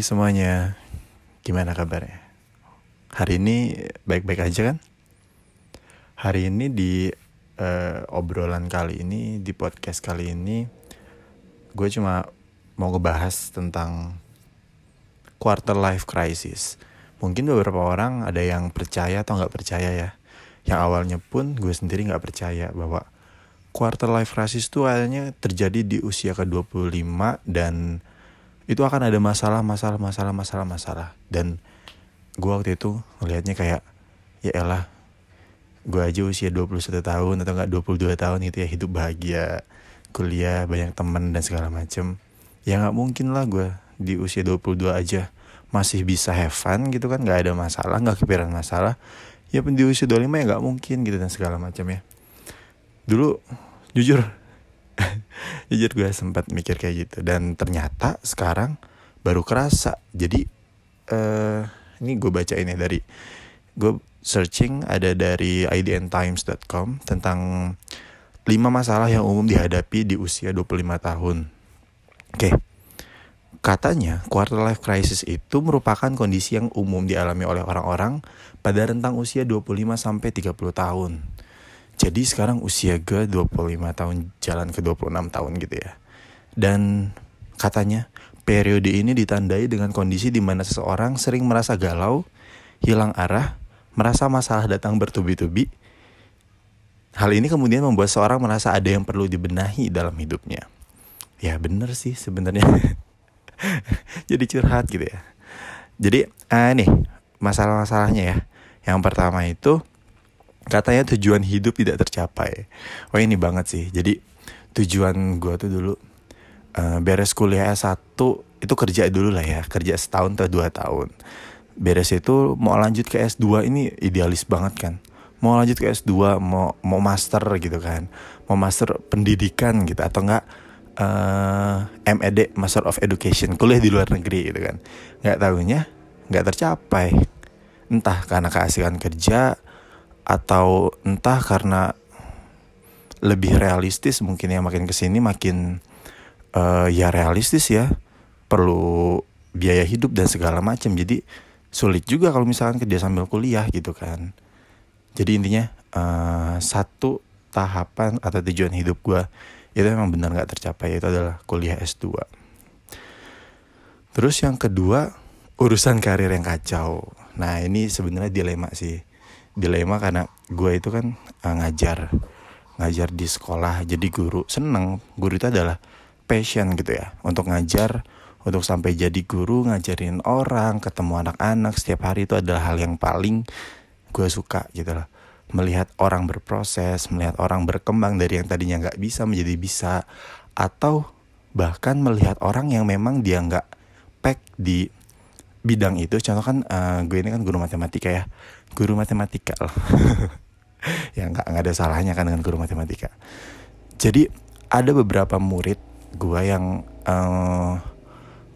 Hai semuanya, gimana kabarnya? Hari ini baik-baik aja kan? Hari ini di uh, obrolan kali ini, di podcast kali ini, gue cuma mau ngebahas tentang quarter life crisis. Mungkin beberapa orang ada yang percaya atau nggak percaya ya. Yang awalnya pun gue sendiri nggak percaya bahwa quarter life crisis itu adanya terjadi di usia ke-25 dan itu akan ada masalah masalah masalah masalah masalah. Dan gue waktu itu ngelihatnya kayak ya elah gue aja usia 21 tahun atau enggak 22 tahun itu ya hidup bahagia kuliah banyak temen dan segala macem. Ya nggak mungkin lah gue di usia 22 aja masih bisa have fun gitu kan nggak ada masalah nggak kepikiran masalah. Ya di usia 25 ya nggak mungkin gitu dan segala macam ya. Dulu jujur jujur gue sempat mikir kayak gitu dan ternyata sekarang baru kerasa jadi uh, ini gue baca ini dari gue searching ada dari idntimes.com tentang 5 masalah yang umum dihadapi di usia 25 tahun. Oke. Okay. Katanya, quarter life crisis itu merupakan kondisi yang umum dialami oleh orang-orang pada rentang usia 25 sampai 30 tahun. Jadi sekarang usia gue 25 tahun jalan ke 26 tahun gitu ya. Dan katanya periode ini ditandai dengan kondisi di mana seseorang sering merasa galau, hilang arah, merasa masalah datang bertubi-tubi. Hal ini kemudian membuat seorang merasa ada yang perlu dibenahi dalam hidupnya. Ya bener sih sebenarnya. Jadi curhat gitu ya. Jadi uh, nih masalah-masalahnya ya. Yang pertama itu katanya tujuan hidup tidak tercapai. Wah ini banget sih. Jadi tujuan gue tuh dulu uh, beres kuliah S1 itu kerja dulu lah ya. Kerja setahun atau dua tahun. Beres itu mau lanjut ke S2 ini idealis banget kan. Mau lanjut ke S2, mau mau master gitu kan. Mau master pendidikan gitu atau enggak uh, eh, MED Master of Education kuliah di luar negeri gitu kan. Nggak tahunya nggak tercapai. Entah karena keasikan kerja, atau entah karena lebih realistis mungkin ya makin ke sini makin uh, ya realistis ya perlu biaya hidup dan segala macam jadi sulit juga kalau misalkan kerja sambil kuliah gitu kan. Jadi intinya uh, satu tahapan atau tujuan hidup gue itu memang benar nggak tercapai itu adalah kuliah S2 terus yang kedua urusan karir yang kacau. Nah ini sebenarnya dilema sih dilema karena gue itu kan uh, ngajar ngajar di sekolah. Jadi guru seneng guru itu adalah passion gitu ya. Untuk ngajar untuk sampai jadi guru ngajarin orang ketemu anak-anak setiap hari itu adalah hal yang paling gue suka gitu loh. Melihat orang berproses melihat orang berkembang dari yang tadinya nggak bisa menjadi bisa atau bahkan melihat orang yang memang dia nggak pack di bidang itu. Contoh kan uh, gue ini kan guru matematika ya guru matematika loh ya nggak nggak ada salahnya kan dengan guru matematika. Jadi ada beberapa murid gue yang uh,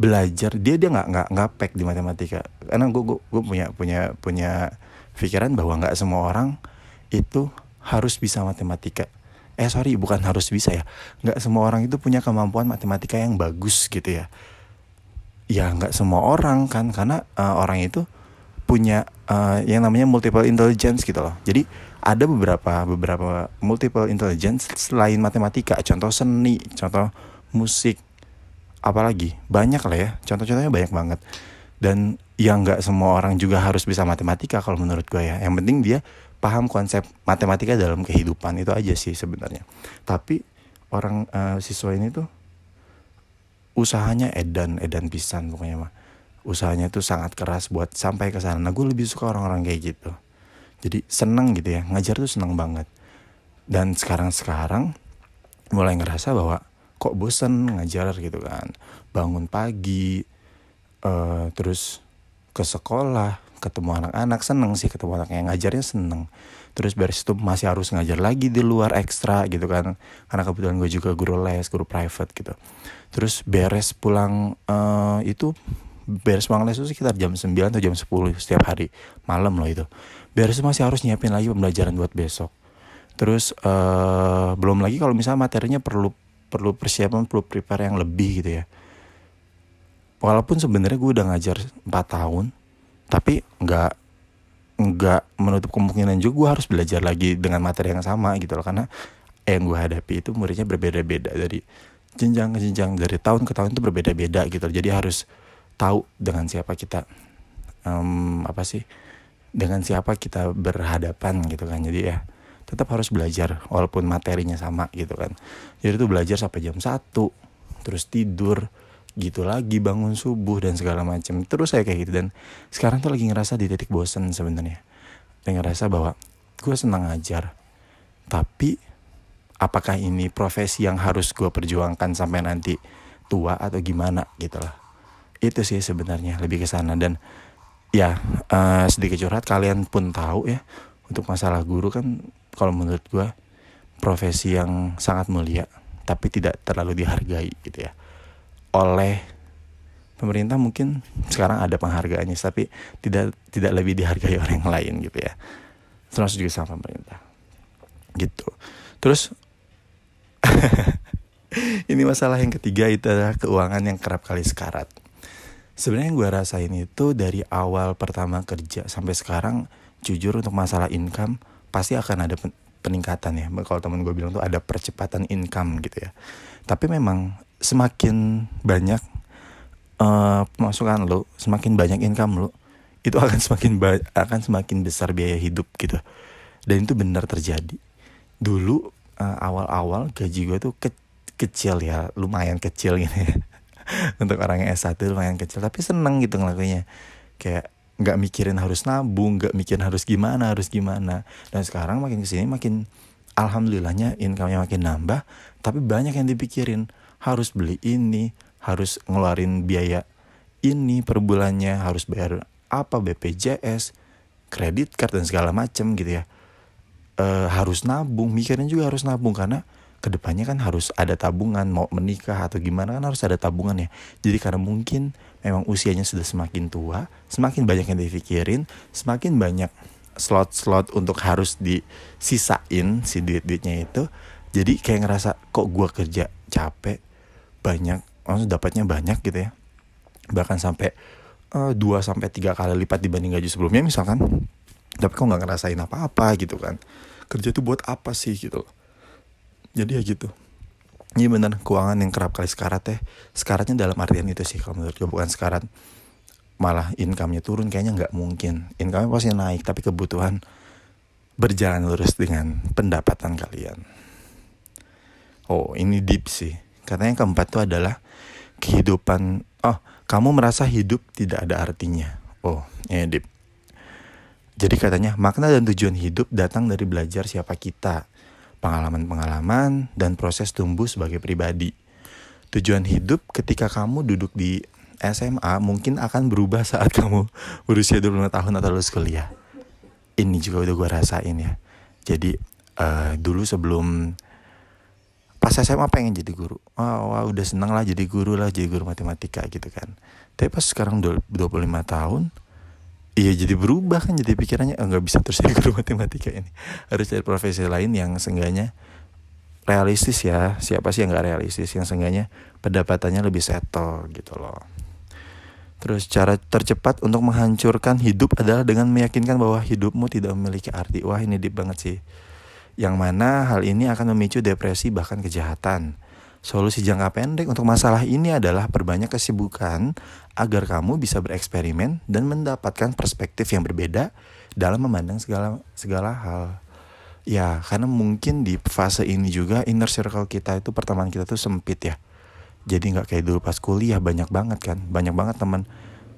belajar dia dia nggak nggak nggak pack di matematika. Karena gue, gue punya punya punya pikiran bahwa nggak semua orang itu harus bisa matematika. Eh sorry bukan harus bisa ya. Nggak semua orang itu punya kemampuan matematika yang bagus gitu ya. Ya nggak semua orang kan karena uh, orang itu punya uh, yang namanya multiple intelligence gitu loh. Jadi ada beberapa beberapa multiple intelligence selain matematika, contoh seni, contoh musik, apalagi banyak lah ya. Contoh-contohnya banyak banget. Dan yang nggak semua orang juga harus bisa matematika kalau menurut gue ya. Yang penting dia paham konsep matematika dalam kehidupan itu aja sih sebenarnya. Tapi orang uh, siswa ini tuh usahanya edan edan pisan pokoknya mah usahanya tuh sangat keras buat sampai ke sana. Nah, gue lebih suka orang-orang kayak gitu. Jadi seneng gitu ya, ngajar tuh seneng banget. Dan sekarang-sekarang mulai ngerasa bahwa kok bosen ngajar gitu kan. Bangun pagi, uh, terus ke sekolah, ketemu anak-anak seneng sih ketemu anak yang ngajarnya seneng. Terus beres itu masih harus ngajar lagi di luar ekstra gitu kan. Karena kebetulan gue juga guru les, guru private gitu. Terus beres pulang uh, itu beres pulang les itu sekitar jam 9 atau jam 10 setiap hari malam loh itu. Beres itu masih harus nyiapin lagi pembelajaran buat besok. Terus uh, belum lagi kalau misalnya materinya perlu perlu persiapan perlu prepare yang lebih gitu ya. Walaupun sebenarnya gue udah ngajar 4 tahun tapi nggak nggak menutup kemungkinan juga gue harus belajar lagi dengan materi yang sama gitu loh karena yang gue hadapi itu muridnya berbeda-beda dari jenjang ke jenjang dari tahun ke tahun itu berbeda-beda gitu jadi harus tahu dengan siapa kita um, apa sih dengan siapa kita berhadapan gitu kan. Jadi ya tetap harus belajar walaupun materinya sama gitu kan. Jadi tuh belajar sampai jam satu terus tidur gitu lagi bangun subuh dan segala macam terus saya kayak gitu dan sekarang tuh lagi ngerasa di titik bosen sebenarnya. Dan ngerasa bahwa gue senang ngajar tapi apakah ini profesi yang harus gue perjuangkan sampai nanti tua atau gimana gitu lah itu sih sebenarnya lebih ke sana. Dan ya uh, sedikit curhat kalian pun tahu ya untuk masalah guru kan kalau menurut gue profesi yang sangat mulia tapi tidak terlalu dihargai gitu ya. Oleh pemerintah mungkin sekarang ada penghargaannya tapi tidak tidak lebih dihargai orang lain gitu ya. Terus juga sama pemerintah. Gitu. Terus ini masalah yang ketiga itu adalah keuangan yang kerap kali sekarat sebenarnya yang gue rasain itu dari awal pertama kerja sampai sekarang jujur untuk masalah income pasti akan ada peningkatan ya. Kalau temen gue bilang tuh ada percepatan income gitu ya. Tapi memang semakin banyak uh, pemasukan lo semakin banyak income lo itu akan semakin akan semakin besar biaya hidup gitu. Dan itu benar terjadi. Dulu uh, awal-awal gaji gue tuh ke kecil ya lumayan kecil gitu ya untuk orang yang S1 lumayan kecil. Tapi seneng gitu ngelakuinnya. Kayak nggak mikirin harus nabung nggak mikirin harus gimana harus gimana. Dan sekarang makin ke sini makin alhamdulillahnya income-nya makin nambah. Tapi banyak yang dipikirin harus beli ini harus ngeluarin biaya ini per bulannya harus bayar apa BPJS kredit card dan segala macem gitu ya. E, harus nabung mikirin juga harus nabung karena ke depannya kan harus ada tabungan mau menikah atau gimana kan harus ada tabungan ya. Jadi karena mungkin memang usianya sudah semakin tua semakin banyak yang dipikirin semakin banyak slot-slot untuk harus disisain si duit-duitnya itu jadi kayak ngerasa kok gua kerja capek banyak maksudnya dapatnya banyak gitu ya. Bahkan sampai uh, sampai tiga kali lipat dibanding gaji sebelumnya misalkan. Tapi kok nggak ngerasain apa-apa gitu kan. Kerja tuh buat apa sih gitu jadi ya gitu. Iya bener keuangan yang kerap kali sekarat ya. Sekaratnya dalam artian itu sih kalau menurut gue bukan sekarat. Malah income-nya turun kayaknya nggak mungkin. Income-nya pasti naik tapi kebutuhan berjalan lurus dengan pendapatan kalian. Oh ini deep sih. Karena yang keempat itu adalah kehidupan. Oh kamu merasa hidup tidak ada artinya. Oh ini deep. Jadi katanya makna dan tujuan hidup datang dari belajar siapa kita pengalaman-pengalaman, dan proses tumbuh sebagai pribadi. Tujuan hidup ketika kamu duduk di SMA mungkin akan berubah saat kamu berusia 25 tahun atau lulus kuliah. Ini juga udah gue rasain ya. Jadi uh, dulu sebelum pas SMA pengen jadi guru. Wah, wah udah seneng lah jadi guru lah, jadi guru matematika gitu kan. Tapi pas sekarang 25 tahun, iya jadi berubah kan jadi pikirannya oh, nggak bisa terus jadi guru matematika ini. Harus cari profesi lain yang seenggaknya realistis ya. Siapa sih yang nggak realistis? Yang seenggaknya pendapatannya lebih settle gitu loh. Terus cara tercepat untuk menghancurkan hidup adalah dengan meyakinkan bahwa hidupmu tidak memiliki arti. Wah ini deep banget sih. Yang mana hal ini akan memicu depresi bahkan kejahatan Solusi jangka pendek untuk masalah ini adalah perbanyak kesibukan agar kamu bisa bereksperimen dan mendapatkan perspektif yang berbeda dalam memandang segala segala hal. Ya, karena mungkin di fase ini juga inner circle kita itu pertemanan kita tuh sempit ya. Jadi nggak kayak dulu pas kuliah banyak banget kan, banyak banget teman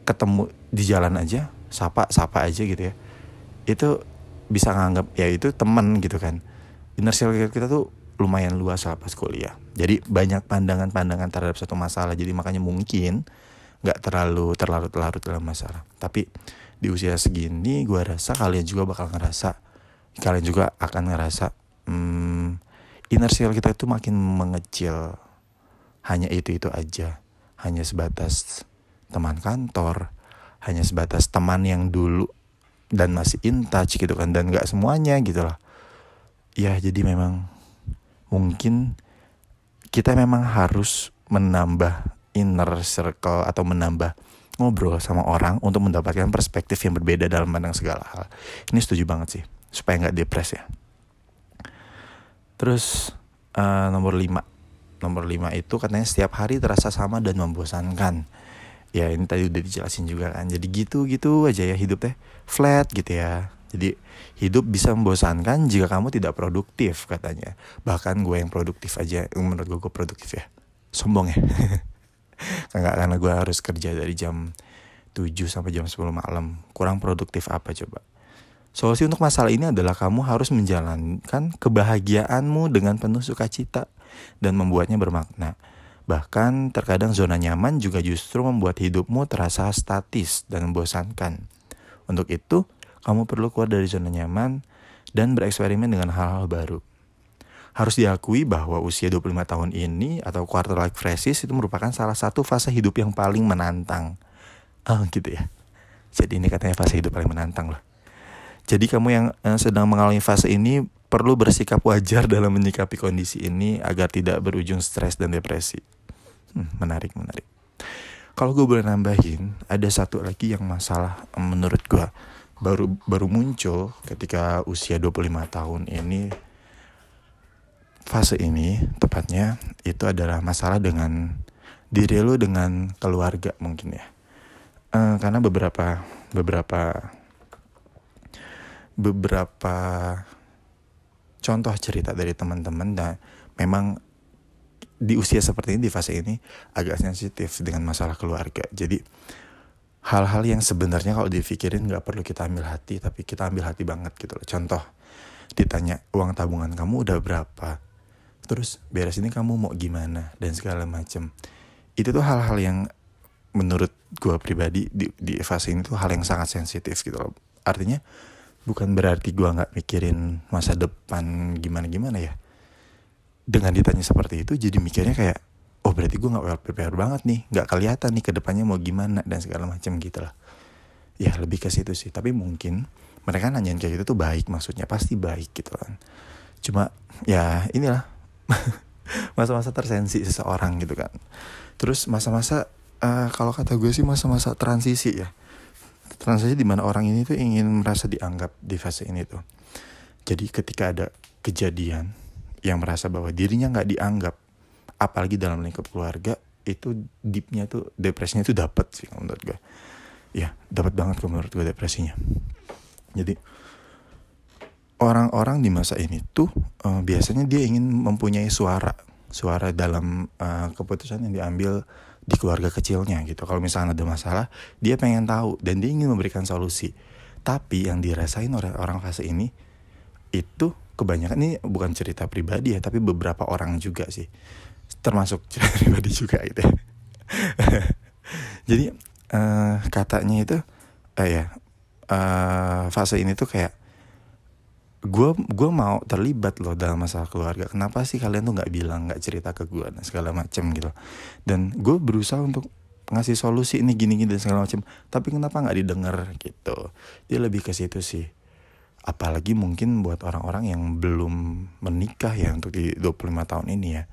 ketemu di jalan aja, sapa sapa aja gitu ya. Itu bisa nganggap ya itu teman gitu kan. Inner circle kita tuh lumayan luas lah pas kuliah. Jadi banyak pandangan-pandangan terhadap satu masalah. Jadi makanya mungkin nggak terlalu terlalu larut dalam masalah. Tapi di usia segini gue rasa kalian juga bakal ngerasa kalian juga akan ngerasa hmm, inner circle kita itu makin mengecil. Hanya itu-itu aja. Hanya sebatas teman kantor, hanya sebatas teman yang dulu dan masih in touch gitu kan dan nggak semuanya gitu lah. Ya jadi memang mungkin kita memang harus menambah inner circle atau menambah ngobrol sama orang untuk mendapatkan perspektif yang berbeda dalam pandang segala hal. Ini setuju banget sih, supaya nggak depres ya. Terus uh, nomor lima, nomor lima itu katanya setiap hari terasa sama dan membosankan. Ya ini tadi udah dijelasin juga kan. Jadi gitu-gitu aja ya hidup teh flat gitu ya. Jadi hidup bisa membosankan jika kamu tidak produktif katanya. Bahkan gue yang produktif aja, menurut gue, gue produktif ya. Sombong ya. Enggak karena gue harus kerja dari jam 7 sampai jam 10 malam. Kurang produktif apa coba? Solusi untuk masalah ini adalah kamu harus menjalankan kebahagiaanmu dengan penuh sukacita dan membuatnya bermakna. Bahkan terkadang zona nyaman juga justru membuat hidupmu terasa statis dan membosankan. Untuk itu, kamu perlu keluar dari zona nyaman dan bereksperimen dengan hal-hal baru. Harus diakui bahwa usia 25 tahun ini atau quarter life crisis itu merupakan salah satu fase hidup yang paling menantang. Oh gitu ya. Jadi ini katanya fase hidup paling menantang loh. Jadi kamu yang eh, sedang mengalami fase ini perlu bersikap wajar dalam menyikapi kondisi ini agar tidak berujung stres dan depresi. Hmm, menarik, menarik. Kalau gue boleh nambahin, ada satu lagi yang masalah menurut gue baru baru muncul ketika usia 25 tahun ini fase ini tepatnya itu adalah masalah dengan diri lu dengan keluarga mungkin ya. Uh, karena beberapa beberapa beberapa contoh cerita dari teman-teman dan memang di usia seperti ini di fase ini agak sensitif dengan masalah keluarga. Jadi hal-hal yang sebenarnya kalau dipikirin nggak perlu kita ambil hati tapi kita ambil hati banget gitu loh. Contoh ditanya uang tabungan kamu udah berapa? Terus beres ini kamu mau gimana? Dan segala macem. Itu tuh hal-hal yang menurut gue pribadi di, di fase ini tuh hal yang sangat sensitif gitu loh. Artinya bukan berarti gue nggak mikirin masa depan gimana gimana ya. Dengan ditanya seperti itu jadi mikirnya kayak oh berarti gue nggak well prepare banget nih. Nggak kelihatan nih ke depannya mau gimana dan segala macam gitu lah. Ya lebih ke situ sih. Tapi mungkin mereka nanyain kayak gitu tuh baik maksudnya pasti baik gitu kan. Cuma ya inilah masa-masa tersensi seseorang gitu kan. Terus masa-masa uh, kalau kata gue sih masa-masa transisi ya. Transisi di mana orang ini tuh ingin merasa dianggap di fase ini tuh. Jadi ketika ada kejadian yang merasa bahwa dirinya nggak dianggap apalagi dalam lingkup keluarga itu deepnya tuh depresinya tuh dapat sih menurut gue ya dapat banget kok menurut gue depresinya. Jadi orang-orang di masa ini tuh uh, biasanya dia ingin mempunyai suara. Suara dalam uh, keputusan yang diambil di keluarga kecilnya gitu. Kalau misalnya ada masalah dia pengen tahu dan dia ingin memberikan solusi. Tapi yang dirasain oleh orang fase ini itu kebanyakan ini bukan cerita pribadi ya tapi beberapa orang juga sih termasuk pribadi juga gitu ya. jadi uh, katanya itu uh, ya uh, fase ini tuh kayak gue gue mau terlibat loh dalam masalah keluarga. Kenapa sih kalian tuh nggak bilang nggak cerita ke gue dan segala macem gitu. Dan gue berusaha untuk ngasih solusi ini gini gini dan segala macem. Tapi kenapa nggak didengar gitu? Dia lebih ke situ sih. Apalagi mungkin buat orang-orang yang belum menikah ya untuk di 25 tahun ini ya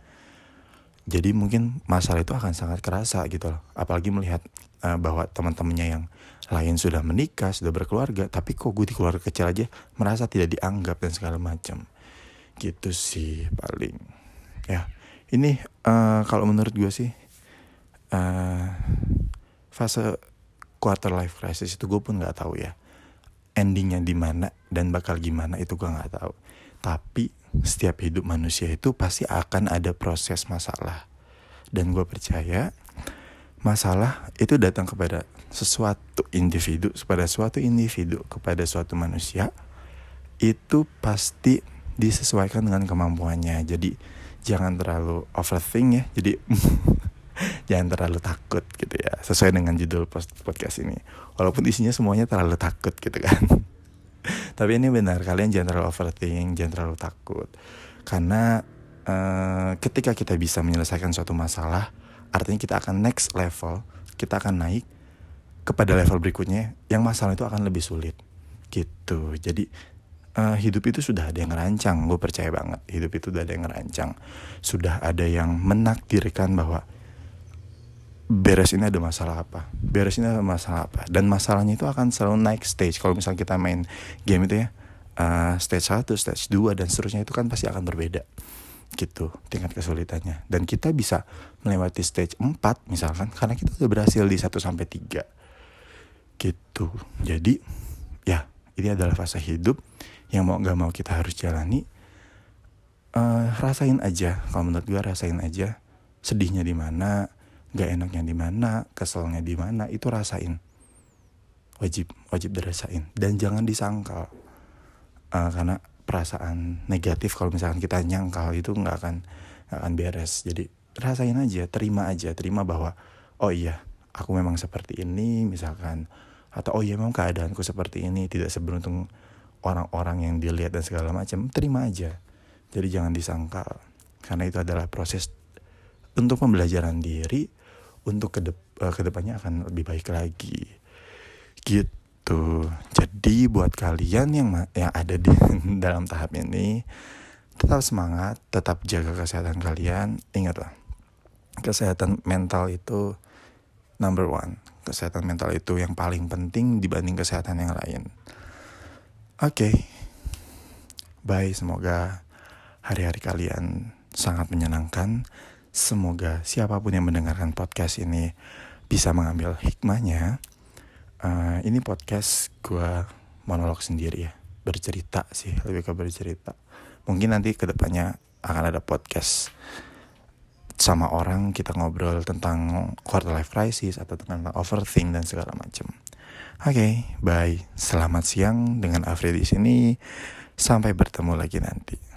jadi mungkin masalah itu akan sangat kerasa gitu loh apalagi melihat uh, bahwa teman-temannya yang lain sudah menikah, sudah berkeluarga, tapi kok gue di keluarga kecil aja merasa tidak dianggap dan segala macam. Gitu sih paling. Ya, ini uh, kalau menurut gue sih uh, fase quarter life crisis itu gue pun nggak tahu ya endingnya di mana dan bakal gimana itu gue nggak tahu. Tapi setiap hidup manusia itu pasti akan ada proses masalah. Dan gue percaya masalah itu datang kepada sesuatu individu kepada suatu individu kepada suatu manusia itu pasti disesuaikan dengan kemampuannya. Jadi jangan terlalu overthink ya. Jadi jangan terlalu takut gitu ya. Sesuai dengan judul podcast ini. Walaupun isinya semuanya terlalu takut gitu kan tapi ini benar kalian jangan terlalu overthink jangan terlalu takut. Karena uh, ketika kita bisa menyelesaikan suatu masalah artinya kita akan next level kita akan naik kepada level berikutnya yang masalah itu akan lebih sulit. Gitu. Jadi uh, hidup itu sudah ada yang ngerancang gue percaya banget hidup itu sudah ada yang ngerancang sudah ada yang menakdirkan bahwa beres ini ada masalah apa. Beres ini ada masalah apa. Dan masalahnya itu akan selalu naik stage. Kalau misalnya kita main game itu ya uh, stage 1, stage 2 dan seterusnya itu kan pasti akan berbeda. Gitu tingkat kesulitannya. Dan kita bisa melewati stage 4 misalkan karena kita udah berhasil di 1 sampai 3 gitu. Jadi ya ini adalah fase hidup yang mau gak mau kita harus jalani. Uh, rasain aja. Kalau menurut gue rasain aja. Sedihnya di mana gak enaknya di mana keselnya di mana itu rasain. Wajib wajib dirasain. Dan jangan disangkal. Uh, karena perasaan negatif kalau misalkan kita nyangkal itu nggak akan gak akan beres. Jadi rasain aja terima aja. Terima bahwa oh iya aku memang seperti ini misalkan. Atau oh iya memang keadaanku seperti ini tidak seberuntung orang-orang yang dilihat dan segala macam. Terima aja. Jadi jangan disangkal. Karena itu adalah proses untuk pembelajaran diri untuk kedep uh, ke depannya akan lebih baik lagi. Gitu. Jadi buat kalian yang yang ada di dalam tahap ini tetap semangat tetap jaga kesehatan kalian. Ingatlah kesehatan mental itu number one. Kesehatan mental itu yang paling penting dibanding kesehatan yang lain. Oke. Okay. bye semoga hari-hari kalian sangat menyenangkan Semoga siapa pun yang mendengarkan podcast ini bisa mengambil hikmahnya. Uh, ini podcast gue monolog sendiri ya, bercerita sih, lebih ke bercerita. Mungkin nanti ke depannya akan ada podcast sama orang kita ngobrol tentang quarter life crisis atau tentang overthink dan segala macam. Oke, okay, bye. Selamat siang dengan Afri di sini. Sampai bertemu lagi nanti.